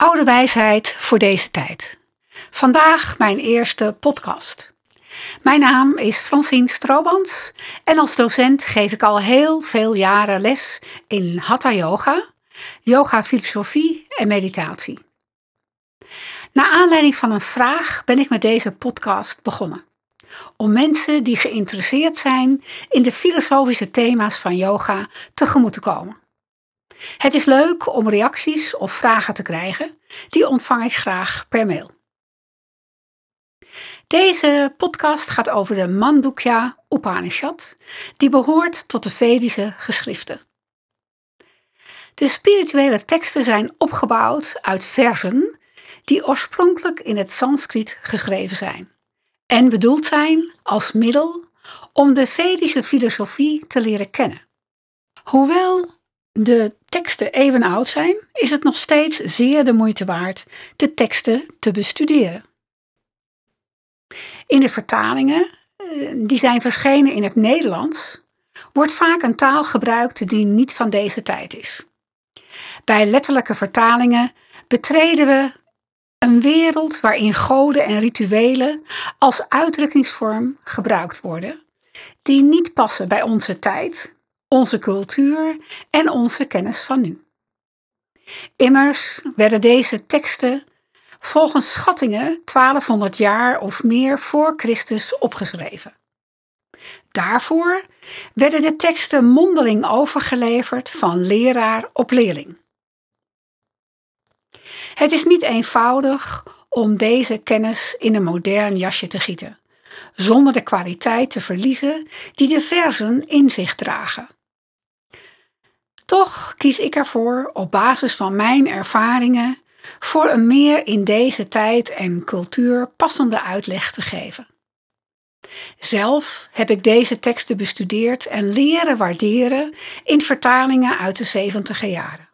Oude wijsheid voor deze tijd. Vandaag mijn eerste podcast. Mijn naam is Francine Strobans en als docent geef ik al heel veel jaren les in Hatha Yoga, yoga filosofie en meditatie. Naar aanleiding van een vraag ben ik met deze podcast begonnen. Om mensen die geïnteresseerd zijn in de filosofische thema's van yoga tegemoet te komen. Het is leuk om reacties of vragen te krijgen. Die ontvang ik graag per mail. Deze podcast gaat over de Mandukya Upanishad, die behoort tot de Vedische geschriften. De spirituele teksten zijn opgebouwd uit versen die oorspronkelijk in het Sanskriet geschreven zijn en bedoeld zijn als middel om de Vedische filosofie te leren kennen. Hoewel de teksten even oud zijn, is het nog steeds zeer de moeite waard de teksten te bestuderen. In de vertalingen, eh, die zijn verschenen in het Nederlands, wordt vaak een taal gebruikt die niet van deze tijd is. Bij letterlijke vertalingen betreden we een wereld waarin goden en rituelen als uitdrukkingsvorm gebruikt worden, die niet passen bij onze tijd onze cultuur en onze kennis van nu. Immers werden deze teksten volgens schattingen 1200 jaar of meer voor Christus opgeschreven. Daarvoor werden de teksten mondeling overgeleverd van leraar op leerling. Het is niet eenvoudig om deze kennis in een modern jasje te gieten, zonder de kwaliteit te verliezen die de versen in zich dragen. Toch kies ik ervoor op basis van mijn ervaringen voor een meer in deze tijd en cultuur passende uitleg te geven. Zelf heb ik deze teksten bestudeerd en leren waarderen in vertalingen uit de 70 jaren.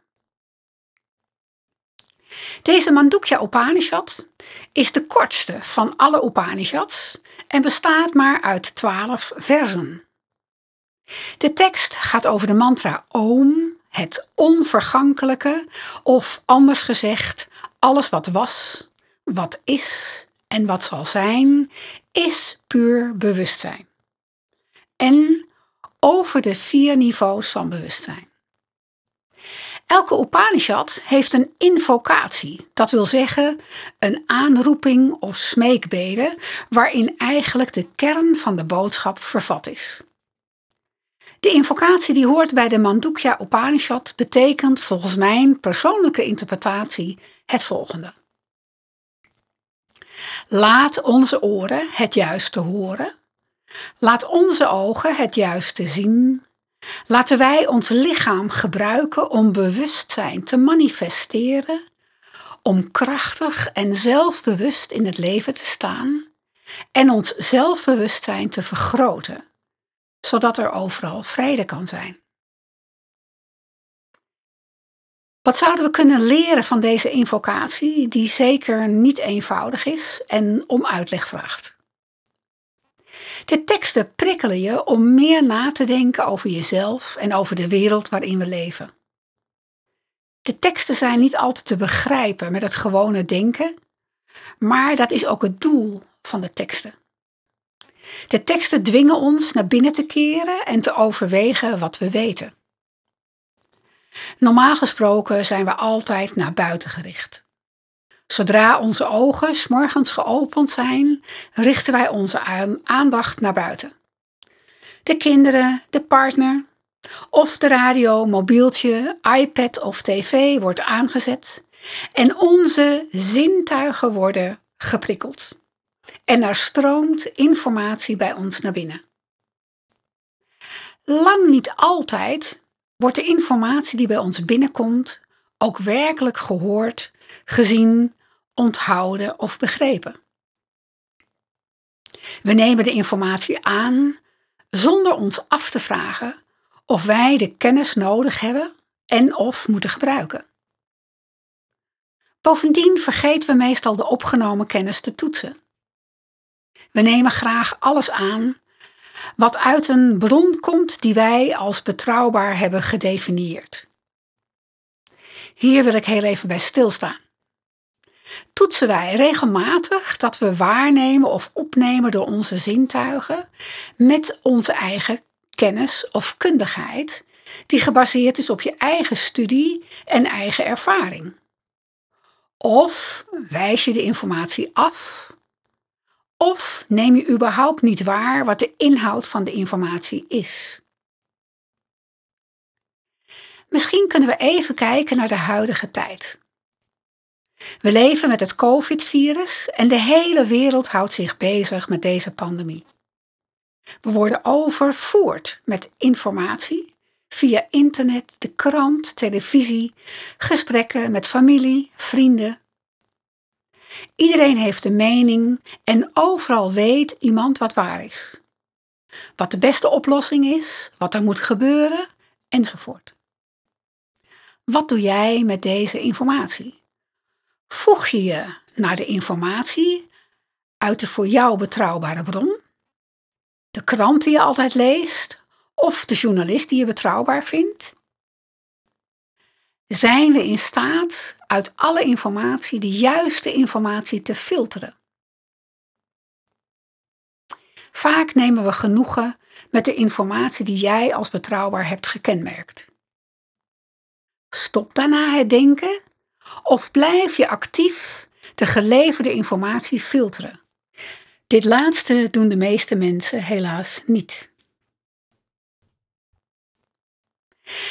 Deze Mandukya Upanishad is de kortste van alle Upanishads en bestaat maar uit twaalf versen. De tekst gaat over de mantra Om, het onvergankelijke, of anders gezegd, alles wat was, wat is en wat zal zijn, is puur bewustzijn. En over de vier niveaus van bewustzijn. Elke Upanishad heeft een invocatie, dat wil zeggen een aanroeping of smeekbede, waarin eigenlijk de kern van de boodschap vervat is. De invocatie die hoort bij de Mandukya Upanishad betekent volgens mijn persoonlijke interpretatie het volgende. Laat onze oren het juiste horen. Laat onze ogen het juiste zien. Laten wij ons lichaam gebruiken om bewustzijn te manifesteren, om krachtig en zelfbewust in het leven te staan en ons zelfbewustzijn te vergroten zodat er overal vrede kan zijn. Wat zouden we kunnen leren van deze invocatie, die zeker niet eenvoudig is en om uitleg vraagt? De teksten prikkelen je om meer na te denken over jezelf en over de wereld waarin we leven. De teksten zijn niet altijd te begrijpen met het gewone denken, maar dat is ook het doel van de teksten. De teksten dwingen ons naar binnen te keren en te overwegen wat we weten. Normaal gesproken zijn we altijd naar buiten gericht. Zodra onze ogen s morgens geopend zijn, richten wij onze aandacht naar buiten. De kinderen, de partner, of de radio, mobieltje, iPad of tv wordt aangezet en onze zintuigen worden geprikkeld en er stroomt informatie bij ons naar binnen. Lang niet altijd wordt de informatie die bij ons binnenkomt ook werkelijk gehoord, gezien, onthouden of begrepen. We nemen de informatie aan zonder ons af te vragen of wij de kennis nodig hebben en of moeten gebruiken. Bovendien vergeten we meestal de opgenomen kennis te toetsen. We nemen graag alles aan wat uit een bron komt die wij als betrouwbaar hebben gedefinieerd. Hier wil ik heel even bij stilstaan. toetsen wij regelmatig dat we waarnemen of opnemen door onze zintuigen met onze eigen kennis of kundigheid, die gebaseerd is op je eigen studie en eigen ervaring. Of wijs je de informatie af, of neem je überhaupt niet waar wat de inhoud van de informatie is. Misschien kunnen we even kijken naar de huidige tijd. We leven met het COVID-virus en de hele wereld houdt zich bezig met deze pandemie. We worden overvoerd met informatie via internet, de krant, televisie, gesprekken met familie, vrienden. Iedereen heeft een mening en overal weet iemand wat waar is. Wat de beste oplossing is, wat er moet gebeuren, enzovoort. Wat doe jij met deze informatie? Voeg je je naar de informatie uit de voor jou betrouwbare bron? De krant die je altijd leest? Of de journalist die je betrouwbaar vindt? Zijn we in staat uit alle informatie de juiste informatie te filteren? Vaak nemen we genoegen met de informatie die jij als betrouwbaar hebt gekenmerkt. Stop daarna het denken of blijf je actief de geleverde informatie filteren? Dit laatste doen de meeste mensen helaas niet.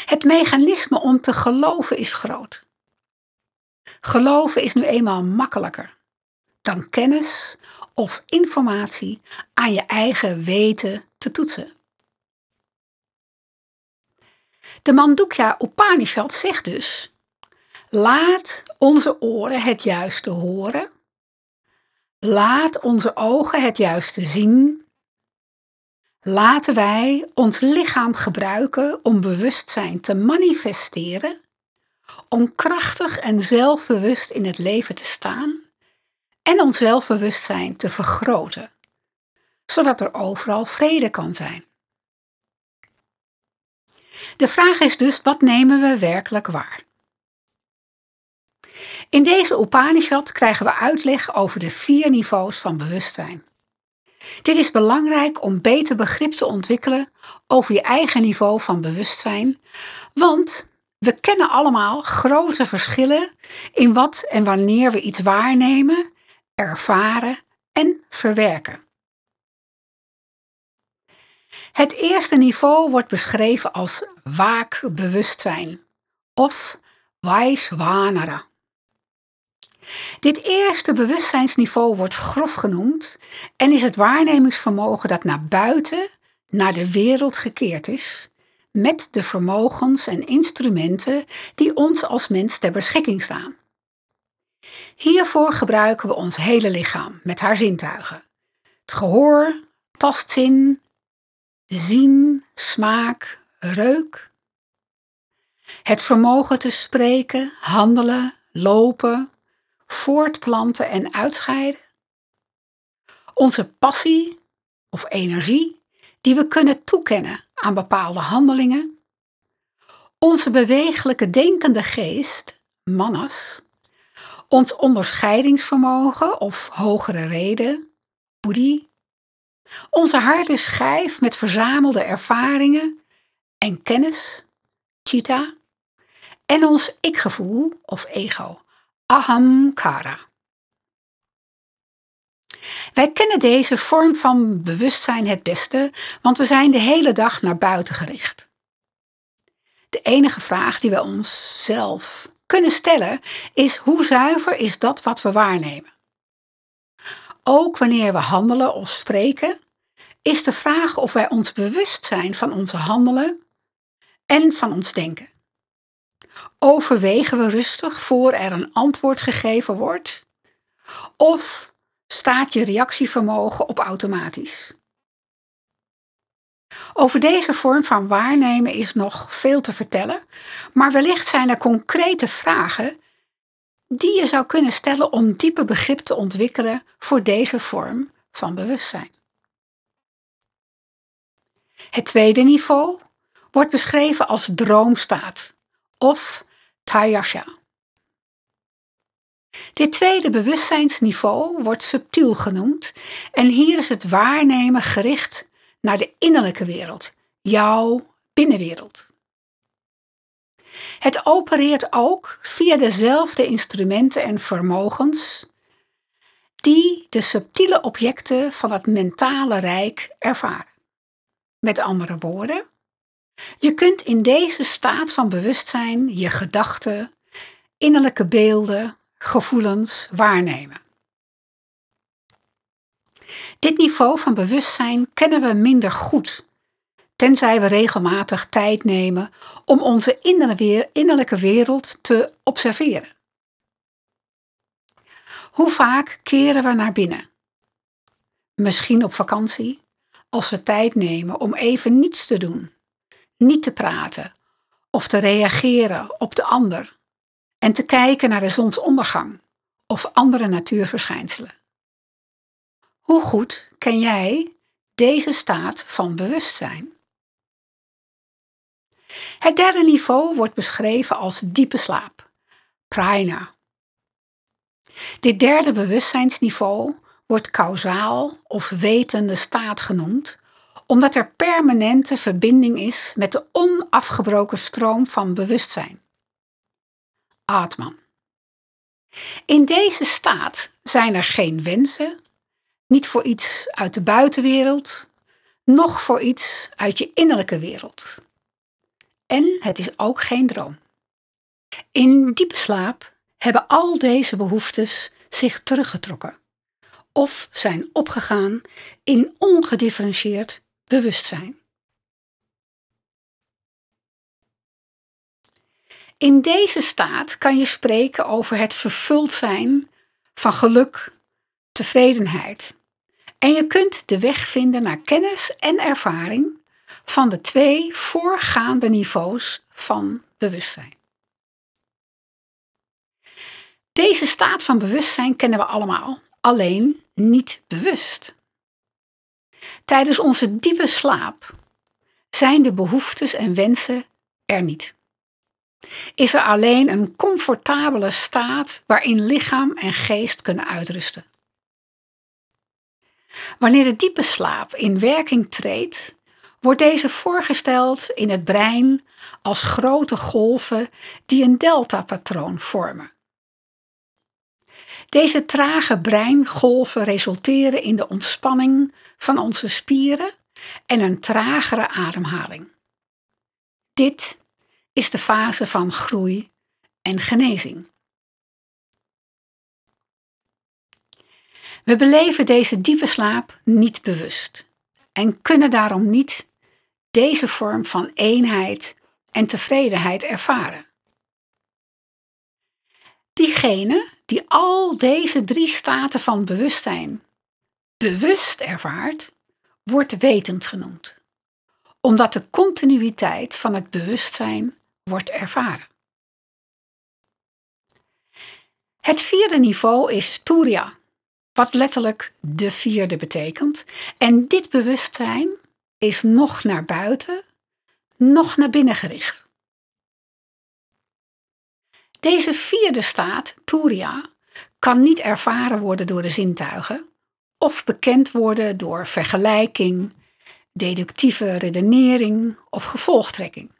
Het mechanisme om te geloven is groot. Geloven is nu eenmaal makkelijker dan kennis of informatie aan je eigen weten te toetsen. De Mandukya Upanishad zegt dus: Laat onze oren het juiste horen. Laat onze ogen het juiste zien. Laten wij ons lichaam gebruiken om bewustzijn te manifesteren, om krachtig en zelfbewust in het leven te staan en ons zelfbewustzijn te vergroten, zodat er overal vrede kan zijn. De vraag is dus, wat nemen we werkelijk waar? In deze Upanishad krijgen we uitleg over de vier niveaus van bewustzijn. Dit is belangrijk om beter begrip te ontwikkelen over je eigen niveau van bewustzijn, want we kennen allemaal grote verschillen in wat en wanneer we iets waarnemen, ervaren en verwerken. Het eerste niveau wordt beschreven als waakbewustzijn of Vaishvanara. Dit eerste bewustzijnsniveau wordt grof genoemd en is het waarnemingsvermogen dat naar buiten, naar de wereld gekeerd is, met de vermogens en instrumenten die ons als mens ter beschikking staan. Hiervoor gebruiken we ons hele lichaam met haar zintuigen. Het gehoor, tastzin, zien, smaak, reuk. Het vermogen te spreken, handelen, lopen, voortplanten en uitscheiden. Onze passie of energie die we kunnen toekennen aan bepaalde handelingen. Onze bewegelijke denkende geest, manas. Ons onderscheidingsvermogen of hogere reden, buddhi. Onze harde schijf met verzamelde ervaringen en kennis, chitta. En ons ikgevoel of ego, ahamkara. Wij kennen deze vorm van bewustzijn het beste, want we zijn de hele dag naar buiten gericht. De enige vraag die we onszelf kunnen stellen is hoe zuiver is dat wat we waarnemen? Ook wanneer we handelen of spreken, is de vraag of wij ons bewust zijn van onze handelen en van ons denken. Overwegen we rustig voor er een antwoord gegeven wordt? Of staat je reactievermogen op automatisch? Over deze vorm van waarnemen is nog veel te vertellen, maar wellicht zijn er concrete vragen die je zou kunnen stellen om diepe begrip te ontwikkelen voor deze vorm van bewustzijn. Het tweede niveau wordt beschreven als droomstaat of Tayasha. Dit tweede bewustzijnsniveau wordt subtiel genoemd en hier is het waarnemen gericht naar de innerlijke wereld, jouw binnenwereld. Het opereert ook via dezelfde instrumenten en vermogens die de subtiele objecten van het mentale rijk ervaren. Met andere woorden, je kunt in deze staat van bewustzijn je gedachten, innerlijke beelden, gevoelens waarnemen. Dit niveau van bewustzijn kennen we minder goed, tenzij we regelmatig tijd nemen om onze innerlijke wereld te observeren. Hoe vaak keren we naar binnen? Misschien op vakantie, als we tijd nemen om even niets te doen, niet te praten of te reageren op de ander en te kijken naar de zonsondergang of andere natuurverschijnselen. Hoe goed ken jij deze staat van bewustzijn? Het derde niveau wordt beschreven als diepe slaap, prana. Dit derde bewustzijnsniveau wordt kausaal of wetende staat genoemd, omdat er permanente verbinding is met de onafgebroken stroom van bewustzijn. Atman. In deze staat zijn er geen wensen, niet voor iets uit de buitenwereld, noch voor iets uit je innerlijke wereld. En het is ook geen droom. In diepe slaap hebben al deze behoeftes zich teruggetrokken of zijn opgegaan in ongedifferentieerd bewustzijn. In deze staat kan je spreken over het vervuld zijn van geluk, tevredenheid. En je kunt de weg vinden naar kennis en ervaring van de twee voorgaande niveaus van bewustzijn. Deze staat van bewustzijn kennen we allemaal, alleen niet bewust. Tijdens onze diepe slaap zijn de behoeftes en wensen er niet. Is er alleen een comfortabele staat waarin lichaam en geest kunnen uitrusten. Wanneer de diepe slaap in werking treedt, wordt deze voorgesteld in het brein als grote golven die een deltapatroon vormen. Deze trage breingolven resulteren in de ontspanning van onze spieren en een tragere ademhaling. Dit is de fase van groei en genezing. We beleven deze diepe slaap niet bewust en kunnen daarom niet deze vorm van eenheid en tevredenheid ervaren. Diegene die al deze drie staten van bewustzijn bewust ervaart, wordt wetend genoemd, omdat de continuïteit van het bewustzijn wordt ervaren. Het vierde niveau is Turiya, wat letterlijk de vierde betekent, en dit bewustzijn is nog naar buiten, nog naar binnen gericht. Deze vierde staat, Turiya, kan niet ervaren worden door de zintuigen of bekend worden door vergelijking, deductieve redenering of gevolgtrekking.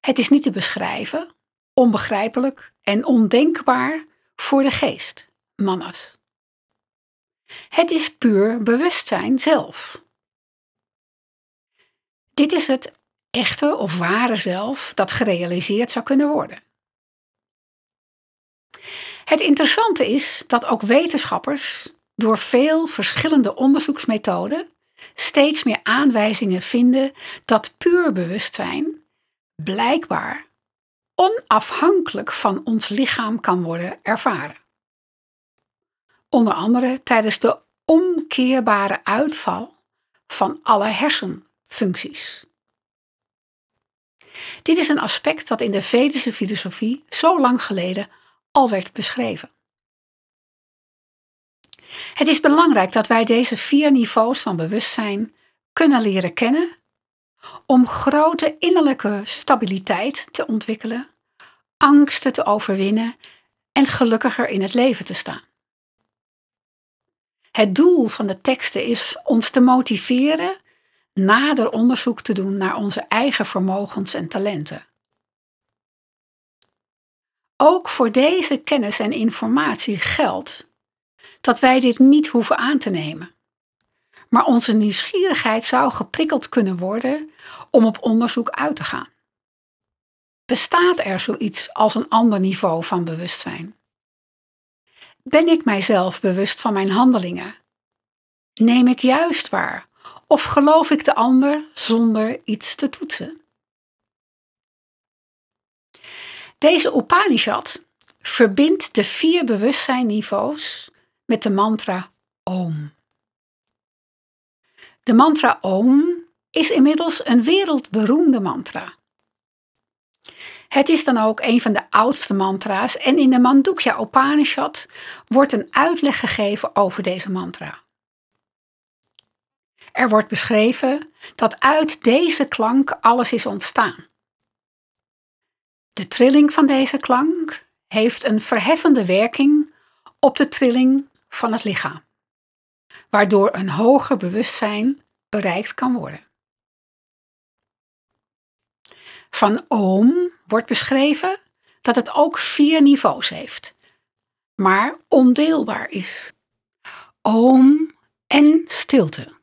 Het is niet te beschrijven, onbegrijpelijk en ondenkbaar voor de geest, manas. Het is puur bewustzijn zelf. Dit is het echte of ware zelf dat gerealiseerd zou kunnen worden. Het interessante is dat ook wetenschappers door veel verschillende onderzoeksmethoden steeds meer aanwijzingen vinden dat puur bewustzijn blijkbaar onafhankelijk van ons lichaam kan worden ervaren. Onder andere tijdens de omkeerbare uitval van alle hersenfuncties. Dit is een aspect dat in de Vedische filosofie zo lang geleden al werd beschreven. Het is belangrijk dat wij deze vier niveaus van bewustzijn kunnen leren kennen om grote innerlijke stabiliteit te ontwikkelen, angsten te overwinnen en gelukkiger in het leven te staan. Het doel van de teksten is ons te motiveren nader onderzoek te doen naar onze eigen vermogens en talenten. Ook voor deze kennis en informatie geldt dat wij dit niet hoeven aan te nemen. Maar onze nieuwsgierigheid zou geprikkeld kunnen worden om op onderzoek uit te gaan. Bestaat er zoiets als een ander niveau van bewustzijn? Ben ik mijzelf bewust van mijn handelingen? Neem ik juist waar of geloof ik de ander zonder iets te toetsen? Deze Upanishad verbindt de vier bewustzijnniveaus met de mantra Om. De mantra Om is inmiddels een wereldberoemde mantra. Het is dan ook een van de oudste mantra's en in de Mandukya Upanishad wordt een uitleg gegeven over deze mantra. Er wordt beschreven dat uit deze klank alles is ontstaan. De trilling van deze klank heeft een verheffende werking op de trilling van het lichaam, waardoor een hoger bewustzijn bereikt kan worden. Van oom wordt beschreven dat het ook vier niveaus heeft, maar ondeelbaar is. Oom en stilte.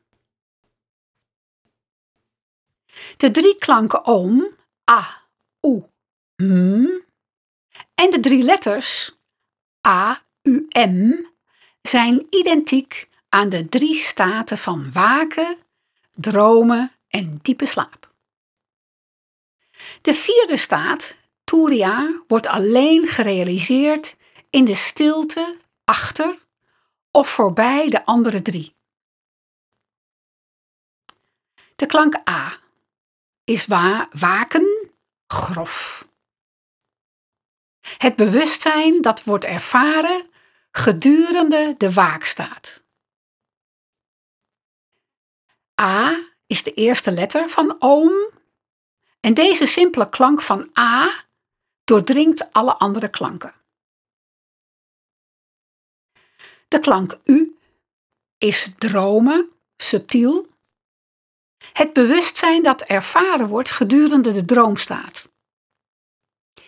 De drie klanken oom, a, u, m en de drie letters a, u, m zijn identiek aan de drie staten van waken, dromen en diepe slaap. De vierde staat, Turiya, wordt alleen gerealiseerd in de stilte achter of voorbij de andere drie. De klank A is wa waken, grof. Het bewustzijn dat wordt ervaren gedurende de waakstaat. A is de eerste letter van oom en deze simpele klank van A doordringt alle andere klanken. De klank U is dromen, subtiel. Het bewustzijn dat ervaren wordt gedurende de droomstaat.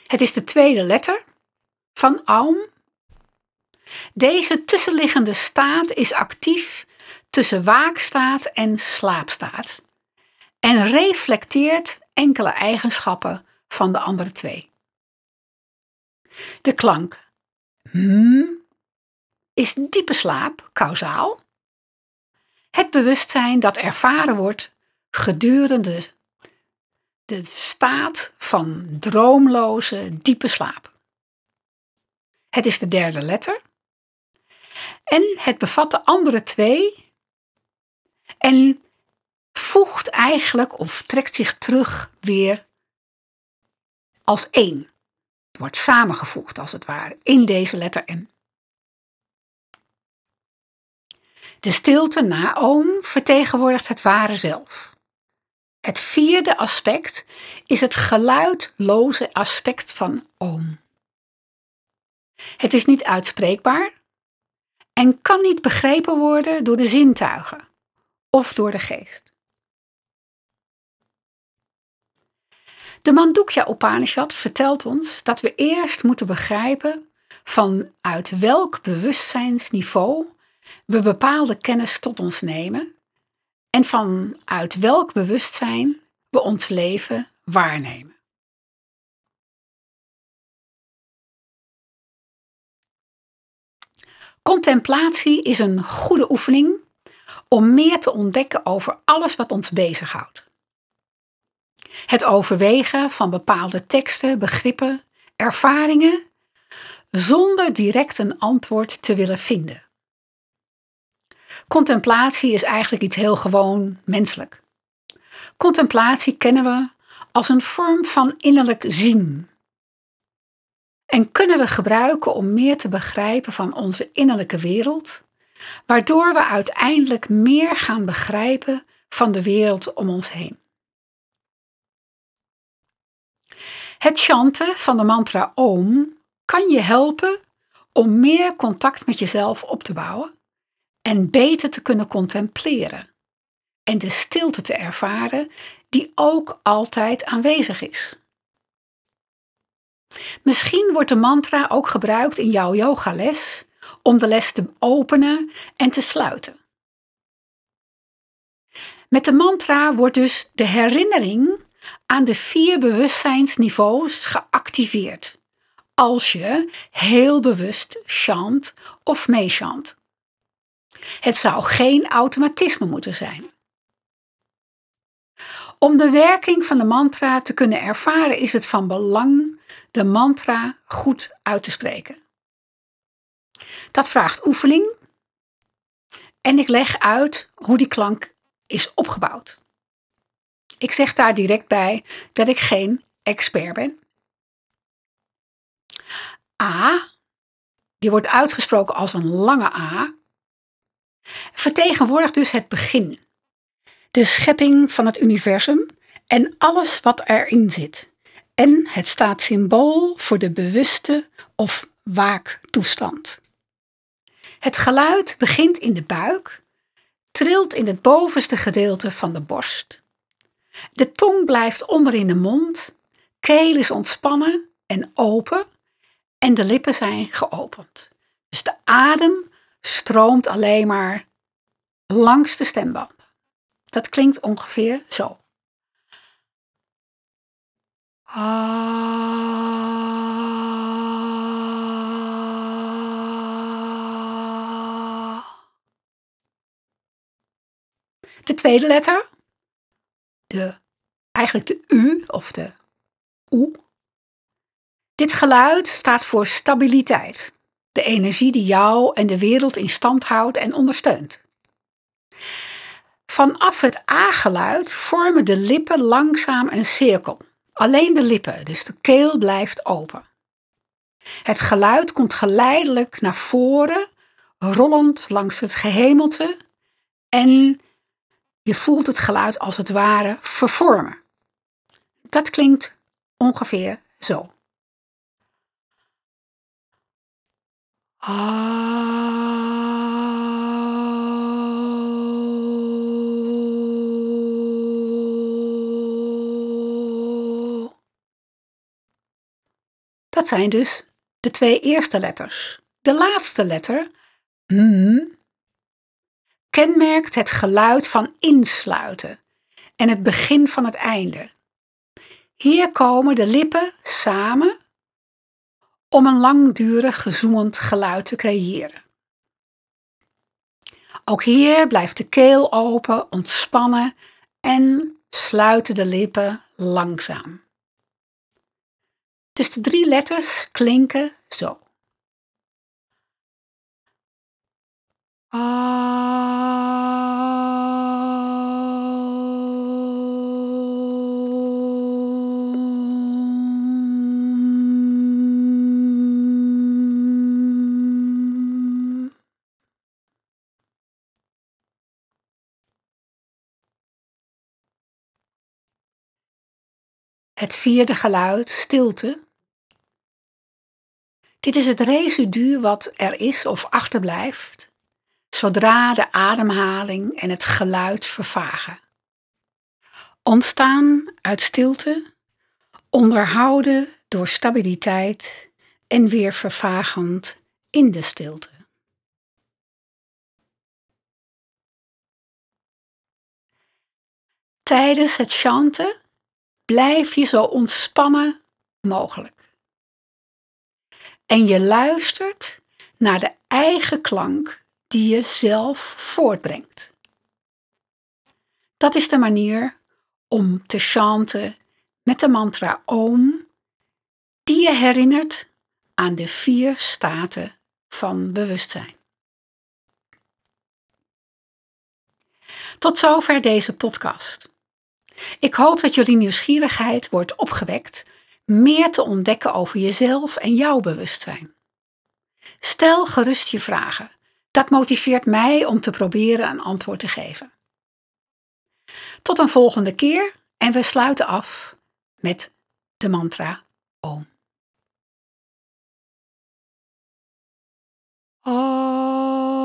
Het is de tweede letter van Aum. Deze tussenliggende staat is actief tussen waakstaat en slaapstaat en reflecteert enkele eigenschappen van de andere twee. De klank m is diepe slaap, kausaal. Het bewustzijn dat ervaren wordt gedurende de staat van droomloze, diepe slaap. Het is de derde letter. En het bevat de andere twee en voegt eigenlijk of trekt zich terug weer als één. Het wordt samengevoegd als het ware in deze letter M. De stilte na oom vertegenwoordigt het ware zelf. Het vierde aspect is het geluidloze aspect van oom. Het is niet uitspreekbaar en kan niet begrepen worden door de zintuigen of door de geest. De Mandukya Upanishad vertelt ons dat we eerst moeten begrijpen vanuit welk bewustzijnsniveau we bepaalde kennis tot ons nemen en vanuit welk bewustzijn we ons leven waarnemen. Contemplatie is een goede oefening om meer te ontdekken over alles wat ons bezighoudt. Het overwegen van bepaalde teksten, begrippen, ervaringen, zonder direct een antwoord te willen vinden. Contemplatie is eigenlijk iets heel gewoon menselijk. Contemplatie kennen we als een vorm van innerlijk zien. En kunnen we gebruiken om meer te begrijpen van onze innerlijke wereld, waardoor we uiteindelijk meer gaan begrijpen van de wereld om ons heen. Het chanten van de mantra Om kan je helpen om meer contact met jezelf op te bouwen en beter te kunnen contempleren en de stilte te ervaren die ook altijd aanwezig is. Misschien wordt de mantra ook gebruikt in jouw yogales om de les te openen en te sluiten. Met de mantra wordt dus de herinnering aan de vier bewustzijnsniveaus geactiveerd als je heel bewust chant of meechant. Het zou geen automatisme moeten zijn. Om de werking van de mantra te kunnen ervaren is het van belang de mantra goed uit te spreken. Dat vraagt oefening en ik leg uit hoe die klank is opgebouwd. Ik zeg daar direct bij dat ik geen expert ben. A, die wordt uitgesproken als een lange A, vertegenwoordigt dus het begin, de schepping van het universum en alles wat erin zit. En het staat symbool voor de bewuste of waaktoestand. Het geluid begint in de buik, trilt in het bovenste gedeelte van de borst. De tong blijft onder in de mond, keel is ontspannen en open en de lippen zijn geopend. Dus de adem stroomt alleen maar langs de stembanden. Dat klinkt ongeveer zo. De tweede letter, de, eigenlijk de U of de OE. Dit geluid staat voor stabiliteit, de energie die jou en de wereld in stand houdt en ondersteunt. Vanaf het A-geluid vormen de lippen langzaam een cirkel. Alleen de lippen, dus de keel blijft open. Het geluid komt geleidelijk naar voren, rollend langs het gehemelte en je voelt het geluid als het ware vervormen. Dat klinkt ongeveer zo. Dat zijn dus de twee eerste letters. De laatste letter, mm, kenmerkt het geluid van insluiten en het begin van het einde. Hier komen de lippen samen om een langdurig gezoemend geluid te creëren. Ook hier blijft de keel open, ontspannen en sluiten de lippen langzaam. Dus de drie letters klinken zo. Het vierde geluid, stilte. Dit is het residu wat er is of achterblijft zodra de ademhaling en het geluid vervagen. Ontstaan uit stilte, onderhouden door stabiliteit en weer vervagend in de stilte. Tijdens het chanten blijf je zo ontspannen mogelijk. En je luistert naar de eigen klank die je zelf voortbrengt. Dat is de manier om te chanten met de mantra Om, die je herinnert aan de vier staten van bewustzijn. Tot zover deze podcast. Ik hoop dat jullie nieuwsgierigheid wordt opgewekt meer te ontdekken over jezelf en jouw bewustzijn. Stel gerust je vragen dat motiveert mij om te proberen een antwoord te geven. Tot een volgende keer en we sluiten af met de mantra Om. Om.